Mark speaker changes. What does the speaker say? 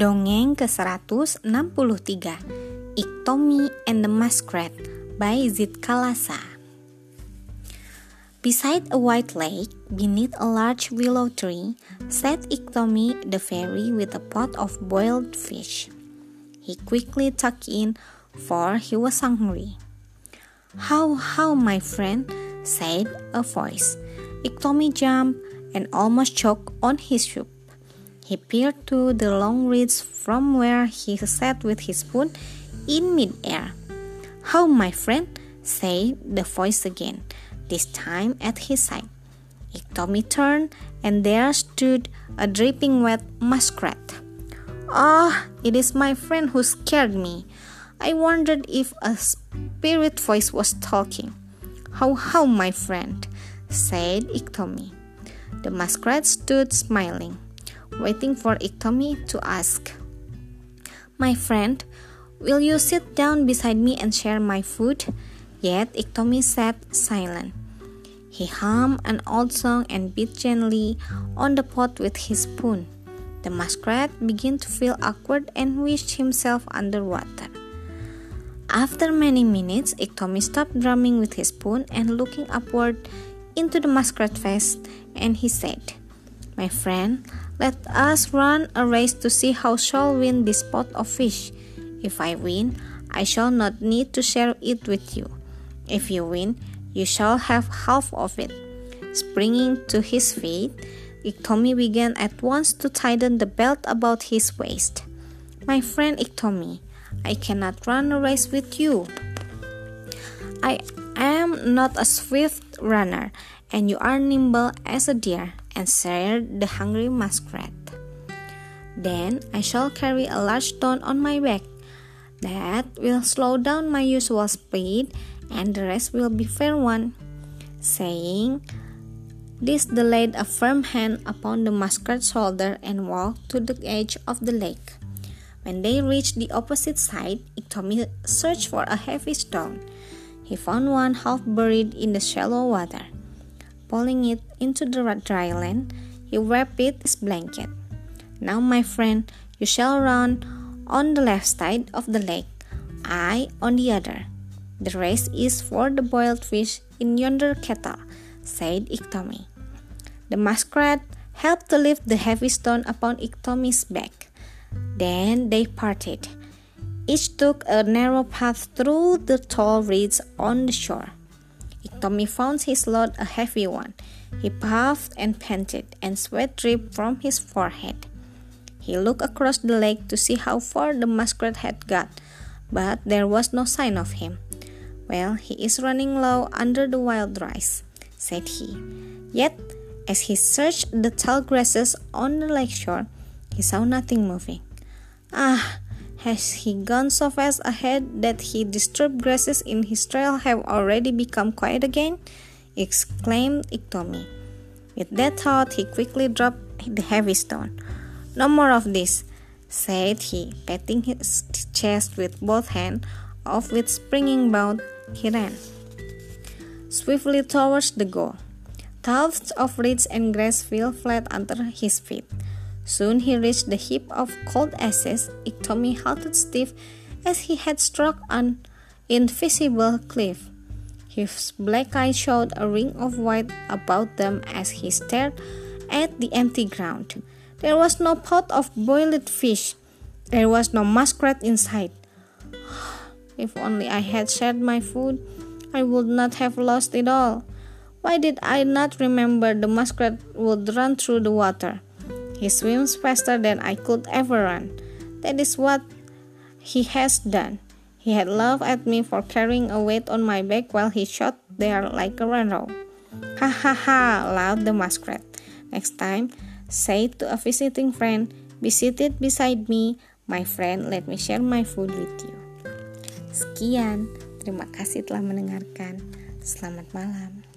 Speaker 1: Dongeng ke-163 Iktomi and the Muskrat by Zid Kalasa Beside a white lake, beneath a large willow tree, sat Iktomi the fairy with a pot of boiled fish. He quickly tucked in, for he was hungry. How, how, my friend, said a voice. Iktomi jumped and almost choked on his soup. He peered to the long ridge from where he sat with his spoon in midair. How, my friend? said the voice again, this time at his side. Iktomi turned, and there stood a dripping wet muskrat. Ah, it is my friend who scared me. I wondered if a spirit voice was talking. How, how, my friend, said Iktomi. The muskrat stood smiling waiting for Iktomi to ask. My friend, will you sit down beside me and share my food? Yet Iktomi sat silent. He hummed an old song and beat gently on the pot with his spoon. The muskrat began to feel awkward and wished himself underwater. After many minutes, Iktomi stopped drumming with his spoon and looking upward into the muskrat face, and he said, My friend, let us run a race to see how shall win this pot of fish. If I win, I shall not need to share it with you. If you win, you shall have half of it. Springing to his feet, Iktomi began at once to tighten the belt about his waist. My friend Iktomi, I cannot run a race with you. I am not a swift runner, and you are nimble as a deer answered the hungry muskrat. Then I shall carry a large stone on my back. That will slow down my usual speed, and the rest will be fair one. Saying this, they laid a firm hand upon the muskrat's shoulder and walked to the edge of the lake. When they reached the opposite side, Iktomi searched for a heavy stone. He found one half buried in the shallow water. Pulling it into the dry land, he wrapped it his blanket. Now, my friend, you shall run on the left side of the lake, I on the other. The race is for the boiled fish in yonder kettle, said Iktomi. The muskrat helped to lift the heavy stone upon Iktomi's back. Then they parted. Each took a narrow path through the tall reeds on the shore. Tommy found his load a heavy one. He puffed and panted, and sweat dripped from his forehead. He looked across the lake to see how far the muskrat had got, but there was no sign of him. Well, he is running low under the wild rice, said he. Yet, as he searched the tall grasses on the lake shore, he saw nothing moving. Ah, has he gone so fast ahead that he disturbed grasses in his trail have already become quiet again? exclaimed Iktomi. With that thought, he quickly dropped the heavy stone. No more of this, said he, patting his chest with both hands, off with springing bound he ran swiftly towards the goal. Tufts of reeds and grass fell flat under his feet. Soon he reached the heap of cold ashes. Iktomi halted stiff as he had struck an invisible cliff. His black eyes showed a ring of white about them as he stared at the empty ground. There was no pot of boiled fish. There was no muskrat inside. If only I had shared my food, I would not have lost it all. Why did I not remember the muskrat would run through the water? He swims faster than I could ever run. That is what he has done. He had laughed at me for carrying a weight on my back while he shot there like a runner. Ha ha ha, laughed the muskrat. Next time, say to a visiting friend, Be seated beside me, my friend, let me share my food with you. Sekian, terima kasih telah mendengarkan. Selamat malam.